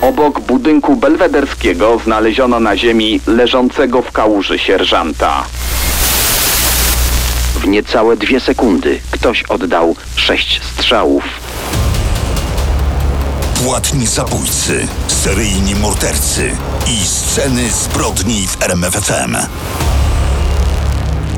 Obok budynku belwederskiego znaleziono na ziemi leżącego w kałuży sierżanta. W niecałe dwie sekundy ktoś oddał sześć strzałów. Płatni zabójcy, seryjni mordercy i sceny zbrodni w RMFFM.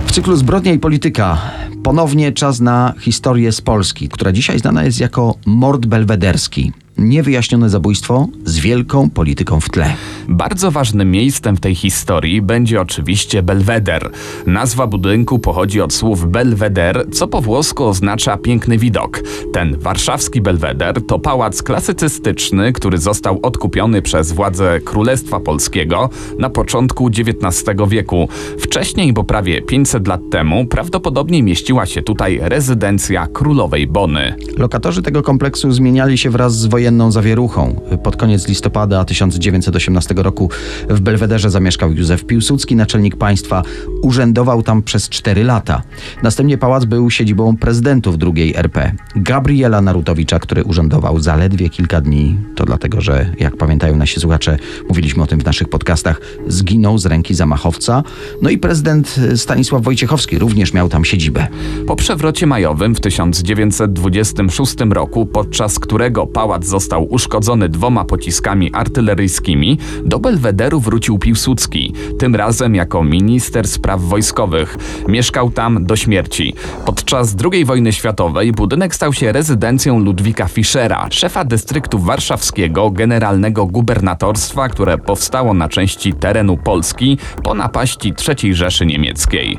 W cyklu Zbrodnia i Polityka ponownie czas na historię z Polski, która dzisiaj znana jest jako mord belwederski. Niewyjaśnione zabójstwo z wielką polityką w tle. Bardzo ważnym miejscem w tej historii będzie oczywiście Belweder. Nazwa budynku pochodzi od słów Belweder, co po włosku oznacza piękny widok. Ten warszawski Belweder to pałac klasycystyczny, który został odkupiony przez władze Królestwa Polskiego na początku XIX wieku. Wcześniej, bo prawie 500 lat temu, prawdopodobnie mieściła się tutaj rezydencja królowej Bony. Lokatorzy tego kompleksu zmieniali się wraz z wojenną zawieruchą. Pod koniec listopada 1918 roku w Belwederze zamieszkał Józef Piłsudski, naczelnik państwa. Urzędował tam przez 4 lata. Następnie pałac był siedzibą prezydentów II RP. Gabriela Narutowicza, który urzędował zaledwie kilka dni, to dlatego, że jak pamiętają nasi słuchacze, mówiliśmy o tym w naszych podcastach, zginął z ręki zamachowca. No i prezydent Stanisław Wojciechowski również miał tam siedzibę. Po przewrocie majowym w 1926 roku, podczas którego pałac został uszkodzony dwoma pociskami artyleryjskimi, do Belwederu wrócił Piłsudski, tym razem jako minister spraw wojskowych. Mieszkał tam do śmierci. Podczas II wojny światowej budynek stał się rezydencją Ludwika Fischera, szefa dystryktu warszawskiego, generalnego gubernatorstwa, które powstało na części terenu Polski po napaści III Rzeszy Niemieckiej.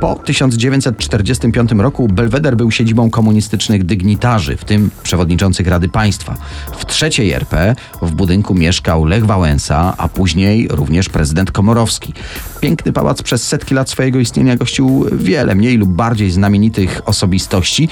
Po 1945 roku Belweder był siedzibą komunistycznych dygnitarzy, w tym przewodniczących Rady Państwa. W trzeciej RP w budynku mieszkał Lech Wałęsa, a później również prezydent Komorowski. Piękny pałac przez setki lat swojego istnienia gościł wiele mniej lub bardziej znamienitych osobistości,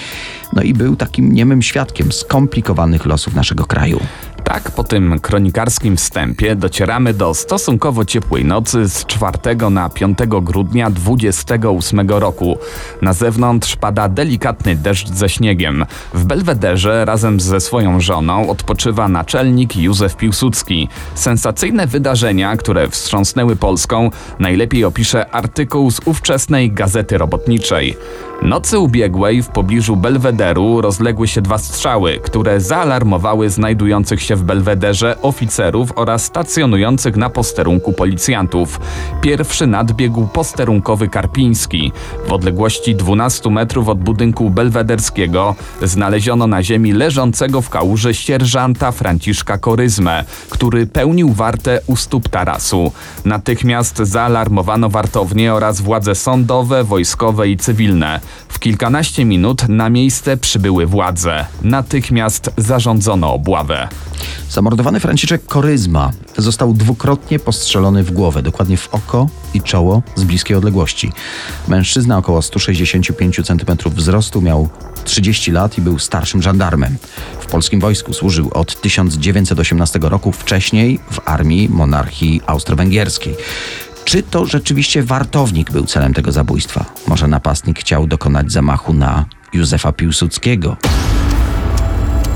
no i był takim niemym świadkiem skomplikowanych losów naszego kraju. Tak, po tym kronikarskim wstępie docieramy do stosunkowo ciepłej nocy z 4 na 5 grudnia 28 roku. Na zewnątrz pada delikatny deszcz ze śniegiem. W Belwederze razem ze swoją żoną odpoczywa naczelnik Józef Piłsudski. Sensacyjne wydarzenia, które wstrząsnęły Polską, najlepiej opisze artykuł z ówczesnej Gazety Robotniczej. Nocy ubiegłej w pobliżu Belwederu rozległy się dwa strzały, które zaalarmowały znajdujących się w Belwederze oficerów oraz stacjonujących na posterunku policjantów. Pierwszy nadbiegł posterunkowy Karpiński. W odległości 12 metrów od budynku belwederskiego znaleziono na ziemi leżącego w kałuży sierżanta Franciszka Koryzmę, który pełnił wartę u stóp tarasu. Natychmiast zaalarmowano wartownię oraz władze sądowe, wojskowe i cywilne. W kilkanaście minut na miejsce przybyły władze. Natychmiast zarządzono obławę. Zamordowany Franciszek Koryzma został dwukrotnie postrzelony w głowę, dokładnie w oko i czoło z bliskiej odległości. Mężczyzna około 165 cm wzrostu miał 30 lat i był starszym żandarmem. W polskim wojsku służył od 1918 roku, wcześniej w armii monarchii austro-węgierskiej. Czy to rzeczywiście wartownik był celem tego zabójstwa? Może napastnik chciał dokonać zamachu na Józefa Piłsudskiego?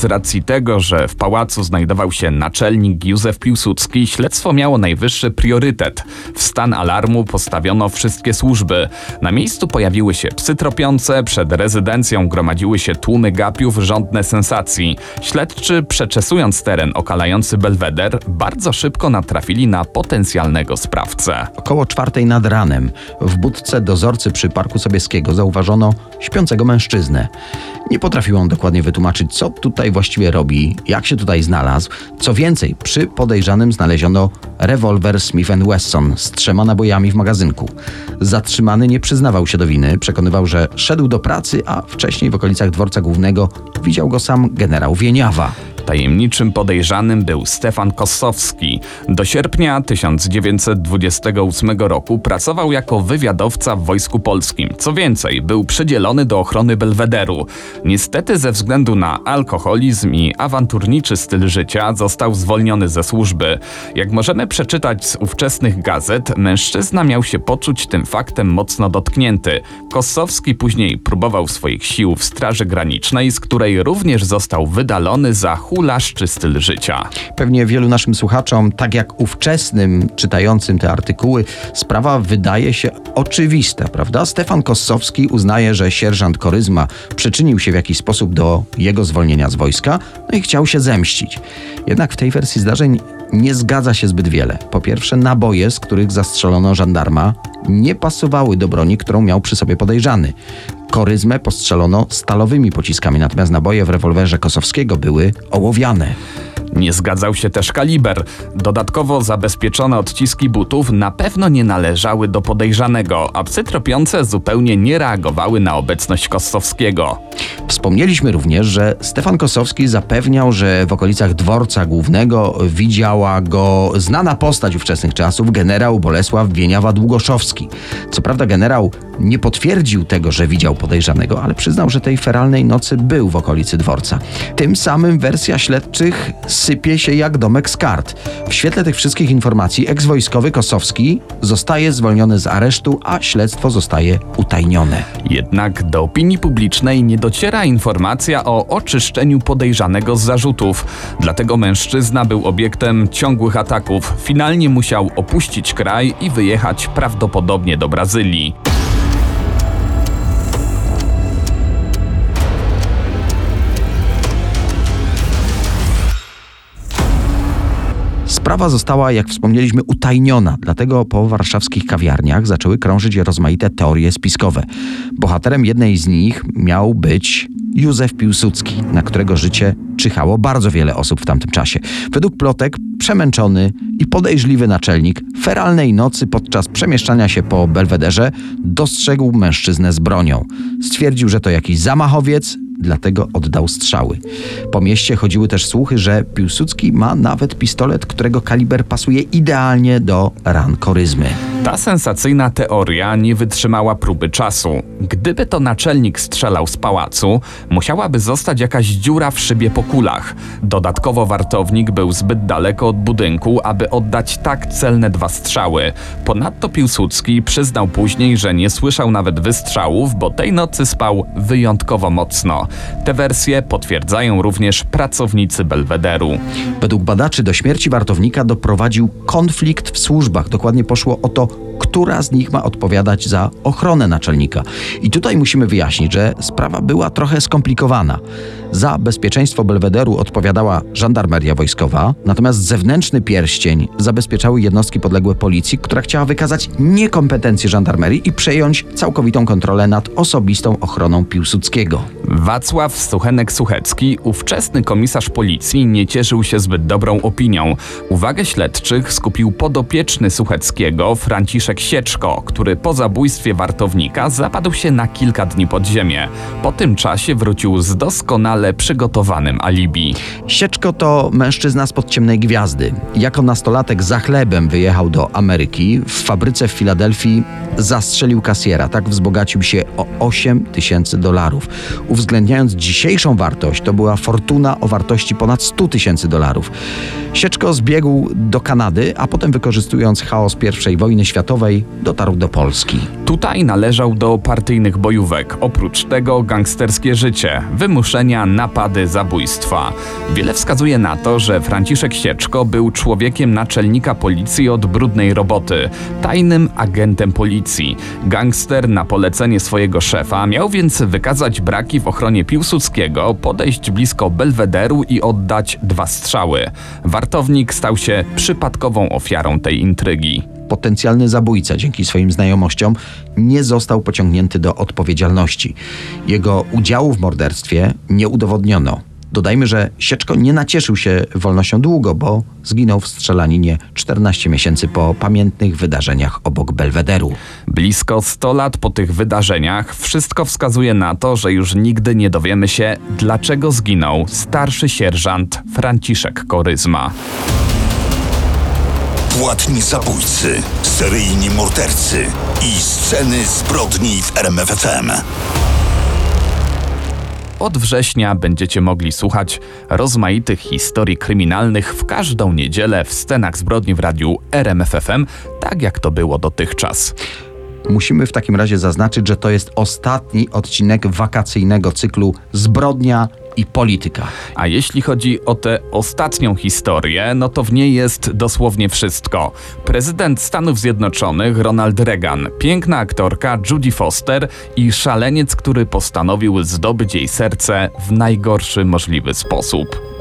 Z racji tego, że w pałacu znajdował się naczelnik Józef Piłsudski, śledztwo miało najwyższy priorytet. W stan alarmu postawiono wszystkie służby. Na miejscu pojawiły się psy tropiące, przed rezydencją gromadziły się tłumy gapiów żądne sensacji. Śledczy, przeczesując teren okalający Belweder, bardzo szybko natrafili na potencjalnego sprawcę. Około czwartej nad ranem w budce dozorcy przy Parku Sobieskiego zauważono śpiącego mężczyznę. Nie potrafił on dokładnie wytłumaczyć, co tutaj właściwie robi, jak się tutaj znalazł. Co więcej, przy podejrzanym znaleziono rewolwer Smith Wesson z trzema nabojami w magazynku. Zatrzymany nie przyznawał się do winy, przekonywał, że szedł do pracy, a wcześniej w okolicach dworca głównego widział go sam generał Wieniawa. Tajemniczym podejrzanym był Stefan Kossowski. Do sierpnia 1928 roku pracował jako wywiadowca w Wojsku Polskim. Co więcej, był przydzielony do ochrony Belwederu. Niestety ze względu na alkoholizm i awanturniczy styl życia został zwolniony ze służby. Jak możemy przeczytać z ówczesnych gazet, mężczyzna miał się poczuć tym faktem mocno dotknięty. Kossowski później próbował swoich sił w Straży Granicznej, z której również został wydalony za hulaszczy styl życia. Pewnie wielu naszym słuchaczom, tak jak ówczesnym czytającym te artykuły, sprawa wydaje się oczywista, prawda? Stefan Kossowski uznaje, że sierżant Koryzma przyczynił się w jakiś sposób do jego zwolnienia z wojska, no i chciał się zemścić. Jednak w tej wersji zdarzeń nie zgadza się zbyt wiele. Po pierwsze, naboje, z których zastrzelono żandarma, nie pasowały do broni, którą miał przy sobie podejrzany. Koryzmę postrzelono stalowymi pociskami, natomiast naboje w rewolwerze Kosowskiego były ołowiane. Nie zgadzał się też kaliber. Dodatkowo zabezpieczone odciski butów na pewno nie należały do podejrzanego, a psy tropiące zupełnie nie reagowały na obecność Kossowskiego. Wspomnieliśmy również, że Stefan Kosowski zapewniał, że w okolicach dworca głównego widziała go znana postać ówczesnych czasów, generał Bolesław Wieniawa-Długoszowski. Co prawda generał nie potwierdził tego, że widział podejrzanego, ale przyznał, że tej feralnej nocy był w okolicy dworca. Tym samym wersja śledczych sypie się jak domek z kart. W świetle tych wszystkich informacji ekswojskowy Kosowski zostaje zwolniony z aresztu, a śledztwo zostaje utajnione. Jednak do opinii publicznej nie dociera informacja o oczyszczeniu podejrzanego z zarzutów. Dlatego mężczyzna był obiektem ciągłych ataków. Finalnie musiał opuścić kraj i wyjechać prawdopodobnie do Brazylii. Sprawa została, jak wspomnieliśmy, utajniona, dlatego po warszawskich kawiarniach zaczęły krążyć rozmaite teorie spiskowe. Bohaterem jednej z nich miał być Józef Piłsudski, na którego życie czyhało bardzo wiele osób w tamtym czasie. Według plotek przemęczony i podejrzliwy naczelnik feralnej nocy podczas przemieszczania się po Belwederze dostrzegł mężczyznę z bronią. Stwierdził, że to jakiś zamachowiec, dlatego oddał strzały. Po mieście chodziły też słuchy, że Piłsudski ma nawet pistolet, którego kaliber pasuje idealnie do ran koryzmy. Ta sensacyjna teoria nie wytrzymała próby czasu. Gdyby to naczelnik strzelał z pałacu, musiałaby zostać jakaś dziura w szybie po kulach. Dodatkowo wartownik był zbyt daleko od budynku, aby oddać tak celne dwa strzały. Ponadto Piłsudski przyznał później, że nie słyszał nawet wystrzałów, bo tej nocy spał wyjątkowo mocno. Te wersje potwierdzają również pracownicy Belwederu. Według badaczy do śmierci wartownika doprowadził konflikt w służbach. Dokładnie poszło o to, która z nich ma odpowiadać za ochronę naczelnika. I tutaj musimy wyjaśnić, że sprawa była trochę skomplikowana. Za bezpieczeństwo Belwederu odpowiadała żandarmeria wojskowa, natomiast zewnętrzny pierścień zabezpieczały jednostki podległe policji, która chciała wykazać niekompetencje żandarmerii i przejąć całkowitą kontrolę nad osobistą ochroną Piłsudskiego. Wacław Suchenek-Suchecki, ówczesny komisarz policji, nie cieszył się zbyt dobrą opinią. Uwagę śledczych skupił podopieczny Sucheckiego, Franciszek Sieczko, który po zabójstwie wartownika zapadł się na kilka dni pod ziemię. Po tym czasie wrócił z doskonale przygotowanym alibi. Sieczko to mężczyzna spod ciemnej gwiazdy. Jako nastolatek za chlebem wyjechał do Ameryki. W fabryce w Filadelfii zastrzelił kasjera. Tak wzbogacił się o 8 tysięcy dolarów. Uwzględniając dzisiejszą wartość, to była fortuna o wartości ponad 100 tysięcy dolarów. Sieczko zbiegł do Kanady, a potem wykorzystując chaos I wojny światowej, dotarł do Polski. Tutaj należał do partyjnych bojówek, oprócz tego gangsterskie życie, wymuszenia, napady, zabójstwa. Wiele wskazuje na to, że Franciszek Sieczko był człowiekiem naczelnika policji od brudnej roboty, tajnym agentem policji. Gangster na polecenie swojego szefa miał więc wykazać braki w ochronie Piłsudskiego, podejść blisko Belwederu i oddać dwa strzały. Wartownik stał się przypadkową ofiarą tej intrygi. Potencjalny zabójca dzięki swoim znajomościom nie został pociągnięty do odpowiedzialności. Jego udziału w morderstwie nie udowodniono. Dodajmy, że Sieczko nie nacieszył się wolnością długo, bo zginął w strzelaninie 14 miesięcy po pamiętnych wydarzeniach obok Belwederu. Blisko 100 lat po tych wydarzeniach wszystko wskazuje na to, że już nigdy nie dowiemy się, dlaczego zginął starszy sierżant Franciszek Koryzma. Płatni zabójcy, seryjni mordercy i sceny zbrodni w RMFFM. Od września będziecie mogli słuchać rozmaitych historii kryminalnych w każdą niedzielę w scenach zbrodni w radiu RMFFM, tak jak to było dotychczas. Musimy w takim razie zaznaczyć, że to jest ostatni odcinek wakacyjnego cyklu Zbrodnia i polityka. A jeśli chodzi o tę ostatnią historię, no to w niej jest dosłownie wszystko. Prezydent Stanów Zjednoczonych Ronald Reagan, piękna aktorka Judy Foster i szaleniec, który postanowił zdobyć jej serce w najgorszy możliwy sposób.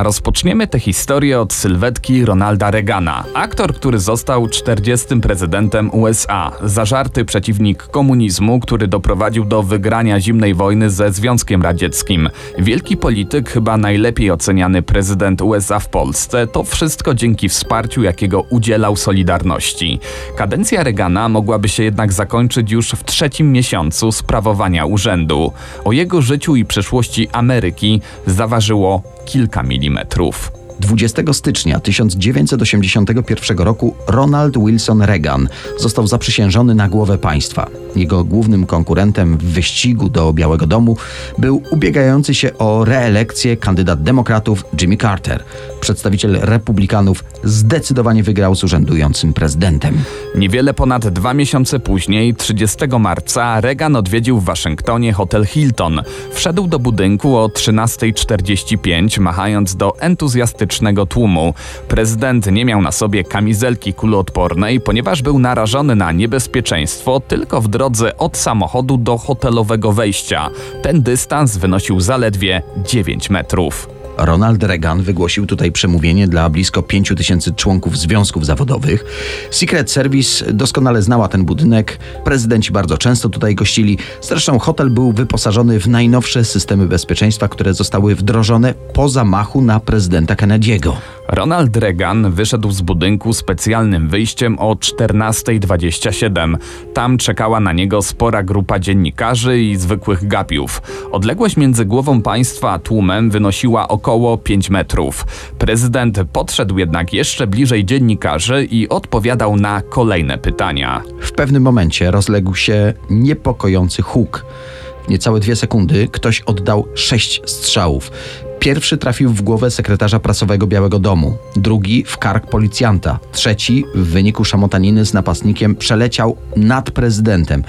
A rozpoczniemy tę historię od sylwetki Ronalda Reagana. Aktor, który został 40. prezydentem USA. Zażarty przeciwnik komunizmu, który doprowadził do wygrania zimnej wojny ze Związkiem Radzieckim. Wielki polityk, chyba najlepiej oceniany prezydent USA w Polsce. To wszystko dzięki wsparciu, jakiego udzielał Solidarności. Kadencja Reagana mogłaby się jednak zakończyć już w trzecim miesiącu sprawowania urzędu. O jego życiu i przyszłości Ameryki zaważyło kilka milimetrów. 20 stycznia 1981 roku Ronald Wilson Reagan został zaprzysiężony na głowę państwa. Jego głównym konkurentem w wyścigu do Białego Domu był ubiegający się o reelekcję kandydat demokratów Jimmy Carter. Przedstawiciel republikanów zdecydowanie wygrał z urzędującym prezydentem. Niewiele ponad dwa miesiące później, 30 marca, Reagan odwiedził w Waszyngtonie hotel Hilton. Wszedł do budynku o 13.45, machając do entuzjastycznego tłumu. Prezydent nie miał na sobie kamizelki kuloodpornej, ponieważ był narażony na niebezpieczeństwo tylko w drodze od samochodu do hotelowego wejścia. Ten dystans wynosił zaledwie 9 metrów. Ronald Reagan wygłosił tutaj przemówienie dla blisko 5 tysięcy członków związków zawodowych. Secret Service doskonale znała ten budynek, prezydenci bardzo często tutaj gościli. Zresztą hotel był wyposażony w najnowsze systemy bezpieczeństwa, które zostały wdrożone po zamachu na prezydenta Kennedy'ego. Ronald Reagan wyszedł z budynku specjalnym wyjściem o 14.27. Tam czekała na niego spora grupa dziennikarzy i zwykłych gapiów. Odległość między głową państwa a tłumem wynosiła około 5 metrów. Prezydent podszedł jednak jeszcze bliżej dziennikarzy i odpowiadał na kolejne pytania. W pewnym momencie rozległ się niepokojący huk. W niecałe dwie sekundy ktoś oddał sześć strzałów. Pierwszy trafił w głowę sekretarza prasowego Białego Domu, drugi w kark policjanta, trzeci w wyniku szamotaniny z napastnikiem przeleciał nad prezydentem.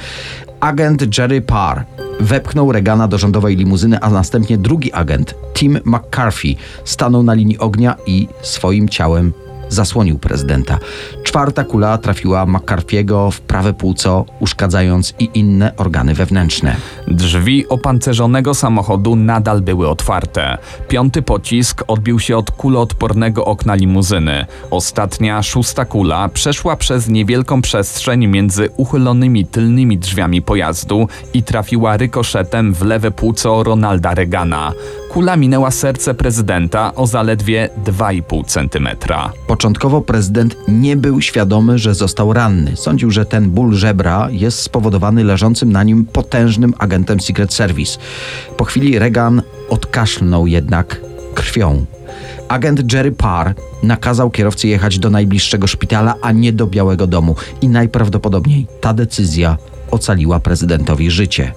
Agent Jerry Parr wepchnął Reagana do rządowej limuzyny, a następnie drugi agent, Tim McCarthy, stanął na linii ognia i swoim ciałem zasłonił prezydenta. Czwarta kula trafiła McCarthy'ego w prawe płuco, uszkadzając i inne organy wewnętrzne. Drzwi opancerzonego samochodu nadal były otwarte. Piąty pocisk odbił się od kuloodpornego okna limuzyny. Ostatnia, szósta kula przeszła przez niewielką przestrzeń między uchylonymi tylnymi drzwiami pojazdu i trafiła rykoszetem w lewe płuco Ronalda Reagana. Kula minęła serce prezydenta o zaledwie 2,5 centymetra. Początkowo prezydent nie był świadomy, że został ranny. Sądził, że ten ból żebra jest spowodowany leżącym na nim potężnym agentem Secret Service. Po chwili Reagan odkaszlnął jednak krwią. Agent Jerry Parr nakazał kierowcy jechać do najbliższego szpitala, a nie do Białego Domu. I najprawdopodobniej ta decyzja ocaliła prezydentowi życie.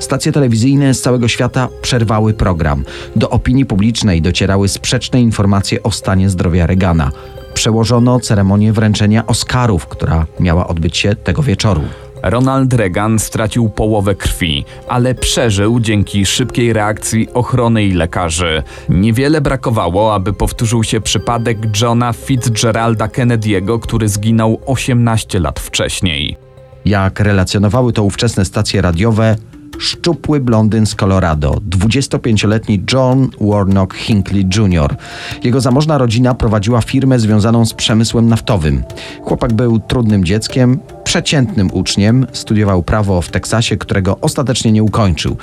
Stacje telewizyjne z całego świata przerwały program. Do opinii publicznej docierały sprzeczne informacje o stanie zdrowia Reagana. Przełożono ceremonię wręczenia Oscarów, która miała odbyć się tego wieczoru. Ronald Reagan stracił połowę krwi, ale przeżył dzięki szybkiej reakcji ochrony i lekarzy. Niewiele brakowało, aby powtórzył się przypadek Johna Fitzgeralda Kennedy'ego, który zginął 18 lat wcześniej. Jak relacjonowały to ówczesne stacje radiowe, szczupły blondyn z Colorado, 25-letni John Warnock Hinckley Jr. Jego zamożna rodzina prowadziła firmę związaną z przemysłem naftowym. Chłopak był trudnym dzieckiem, przeciętnym uczniem, studiował prawo w Teksasie, którego ostatecznie nie ukończył.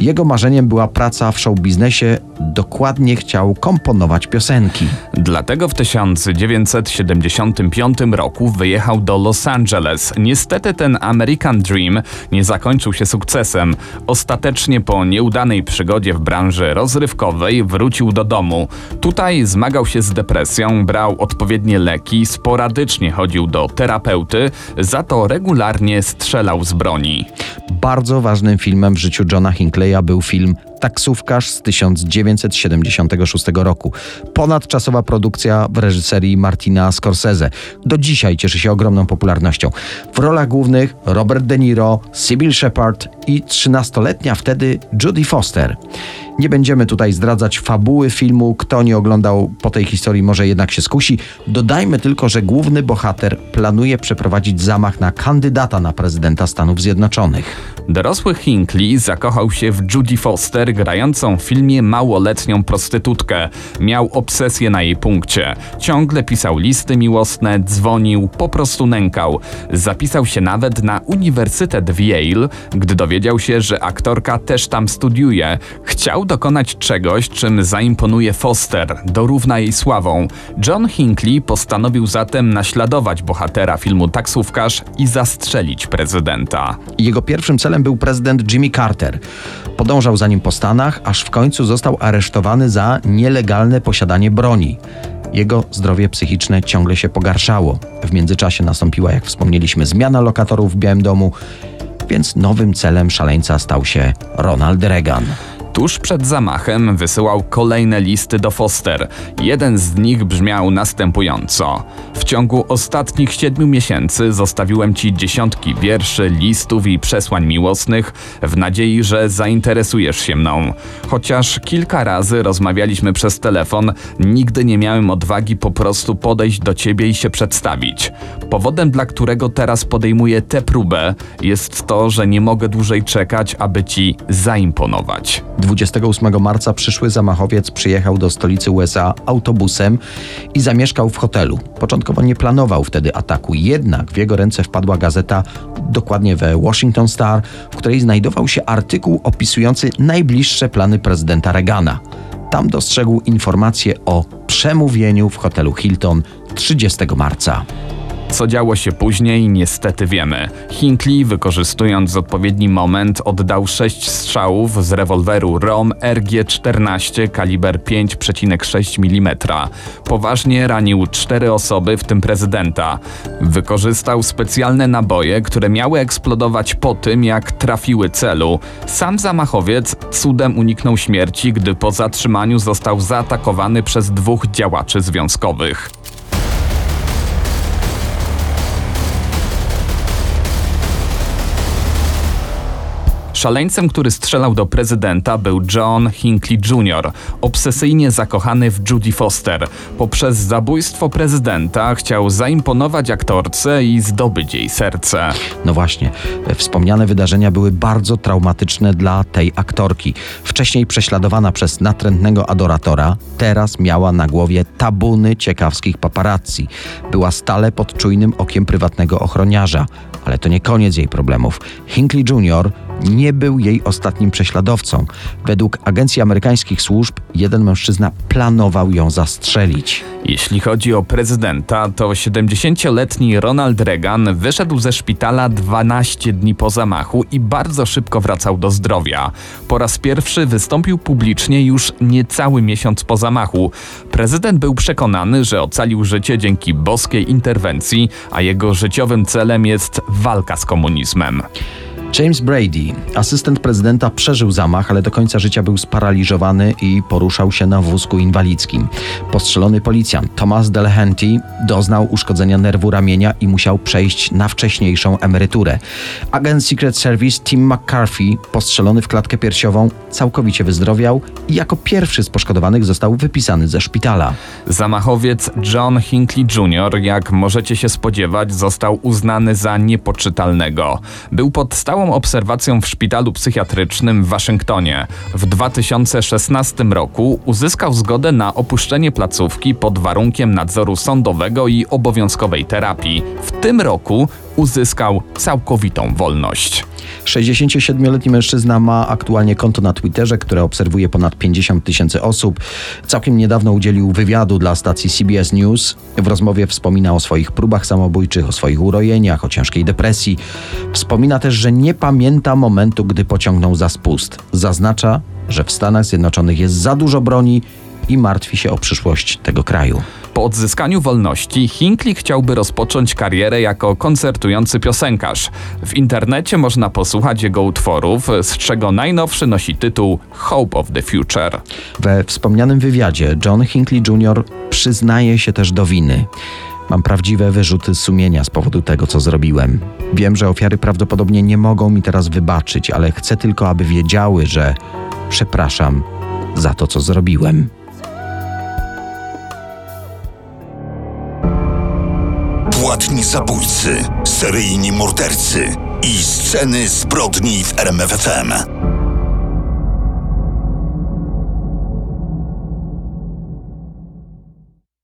Jego marzeniem była praca w show biznesie, dokładnie chciał komponować piosenki. Dlatego w 1975 roku wyjechał do Los Angeles. Niestety ten American Dream nie zakończył się sukcesem. Ostatecznie po nieudanej przygodzie w branży rozrywkowej wrócił do domu. Tutaj zmagał się z depresją, brał odpowiednie leki, sporadycznie chodził do terapeuty, za to regularnie strzelał z broni. Bardzo ważnym filmem w życiu Johna Hinckley'a był film Taksówkarz z 1976 roku. Ponadczasowa produkcja w reżyserii Martina Scorsese. Do dzisiaj cieszy się ogromną popularnością. W rolach głównych Robert De Niro, Sybil Shepard i 13-letnia wtedy Judy Foster. Nie będziemy tutaj zdradzać fabuły filmu. Kto nie oglądał po tej historii może jednak się skusi. Dodajmy tylko, że główny bohater planuje przeprowadzić zamach na kandydata na prezydenta Stanów Zjednoczonych. Dorosły Hinckley zakochał się w Judy Foster, grającą w filmie małoletnią prostytutkę. Miał obsesję na jej punkcie. Ciągle pisał listy miłosne, dzwonił, po prostu nękał. Zapisał się nawet na Uniwersytet w Yale, gdy dowiedział się, że aktorka też tam studiuje. Chciał dokonać czegoś, czym zaimponuje Foster, dorówna jej sławą. John Hinckley postanowił zatem naśladować bohatera filmu Taksówkarz i zastrzelić prezydenta. Jego pierwszym celem był prezydent Jimmy Carter. Podążał za nim po Stanach, aż w końcu został aresztowany za nielegalne posiadanie broni. Jego zdrowie psychiczne ciągle się pogarszało. W międzyczasie nastąpiła, jak wspomnieliśmy, zmiana lokatorów w Białym Domu, więc nowym celem szaleńca stał się Ronald Reagan. Tuż przed zamachem wysyłał kolejne listy do Foster. Jeden z nich brzmiał następująco: W ciągu ostatnich siedmiu miesięcy zostawiłem ci dziesiątki wierszy, listów i przesłań miłosnych w nadziei, że zainteresujesz się mną. Chociaż kilka razy rozmawialiśmy przez telefon, nigdy nie miałem odwagi po prostu podejść do ciebie i się przedstawić. Powodem, dla którego teraz podejmuję tę próbę, jest to, że nie mogę dłużej czekać, aby ci zaimponować. 28 marca przyszły zamachowiec przyjechał do stolicy USA autobusem i zamieszkał w hotelu. Początkowo nie planował wtedy ataku, jednak w jego ręce wpadła gazeta, dokładnie we Washington Star, w której znajdował się artykuł opisujący najbliższe plany prezydenta Reagana. Tam dostrzegł informację o przemówieniu w hotelu Hilton 30 marca. Co działo się później, niestety wiemy. Hinckley, wykorzystując odpowiedni moment, oddał sześć strzałów z rewolweru ROM RG-14 kaliber 5,6 mm. Poważnie ranił cztery osoby, w tym prezydenta. Wykorzystał specjalne naboje, które miały eksplodować po tym, jak trafiły celu. Sam zamachowiec cudem uniknął śmierci, gdy po zatrzymaniu został zaatakowany przez dwóch działaczy związkowych. Szaleńcem, który strzelał do prezydenta był John Hinckley Jr., obsesyjnie zakochany w Judy Foster. Poprzez zabójstwo prezydenta chciał zaimponować aktorce i zdobyć jej serce. No właśnie, wspomniane wydarzenia były bardzo traumatyczne dla tej aktorki. Wcześniej prześladowana przez natrętnego adoratora, teraz miała na głowie tabuny ciekawskich paparazzi. Była stale pod czujnym okiem prywatnego ochroniarza. Ale to nie koniec jej problemów. Hinckley Jr. nie był jej ostatnim prześladowcą. Według agencji amerykańskich służb jeden mężczyzna planował ją zastrzelić. Jeśli chodzi o prezydenta, to 70-letni Ronald Reagan wyszedł ze szpitala 12 dni po zamachu i bardzo szybko wracał do zdrowia. Po raz pierwszy wystąpił publicznie już niecały miesiąc po zamachu. Prezydent był przekonany, że ocalił życie dzięki boskiej interwencji, a jego życiowym celem jest walka z komunizmem. James Brady, asystent prezydenta, przeżył zamach, ale do końca życia był sparaliżowany i poruszał się na wózku inwalidzkim. Postrzelony policjant Thomas Delahanty doznał uszkodzenia nerwu ramienia i musiał przejść na wcześniejszą emeryturę. Agent Secret Service Tim McCarthy, postrzelony w klatkę piersiową, całkowicie wyzdrowiał i jako pierwszy z poszkodowanych został wypisany ze szpitala. Zamachowiec John Hinckley Jr., jak możecie się spodziewać, został uznany za niepoczytalnego. Był pod stałą obserwacją w szpitalu psychiatrycznym w Waszyngtonie. W 2016 roku uzyskał zgodę na opuszczenie placówki pod warunkiem nadzoru sądowego i obowiązkowej terapii. W tym roku uzyskał całkowitą wolność. 67-letni mężczyzna ma aktualnie konto na Twitterze, które obserwuje ponad 50 tysięcy osób. Całkiem niedawno udzielił wywiadu dla stacji CBS News. W rozmowie wspomina o swoich próbach samobójczych, o swoich urojeniach, o ciężkiej depresji. Wspomina też, że nie pamięta momentu, gdy pociągnął za spust. Zaznacza, że w Stanach Zjednoczonych jest za dużo broni i martwi się o przyszłość tego kraju. Po odzyskaniu wolności Hinckley chciałby rozpocząć karierę jako koncertujący piosenkarz. W internecie można posłuchać jego utworów, z czego najnowszy nosi tytuł Hope of the Future. We wspomnianym wywiadzie John Hinckley Jr. przyznaje się też do winy. Mam prawdziwe wyrzuty sumienia z powodu tego, co zrobiłem. Wiem, że ofiary prawdopodobnie nie mogą mi teraz wybaczyć, ale chcę tylko, aby wiedziały, że przepraszam za to, co zrobiłem. Zabójcy, seryjni mordercy i sceny zbrodni w RMFFM.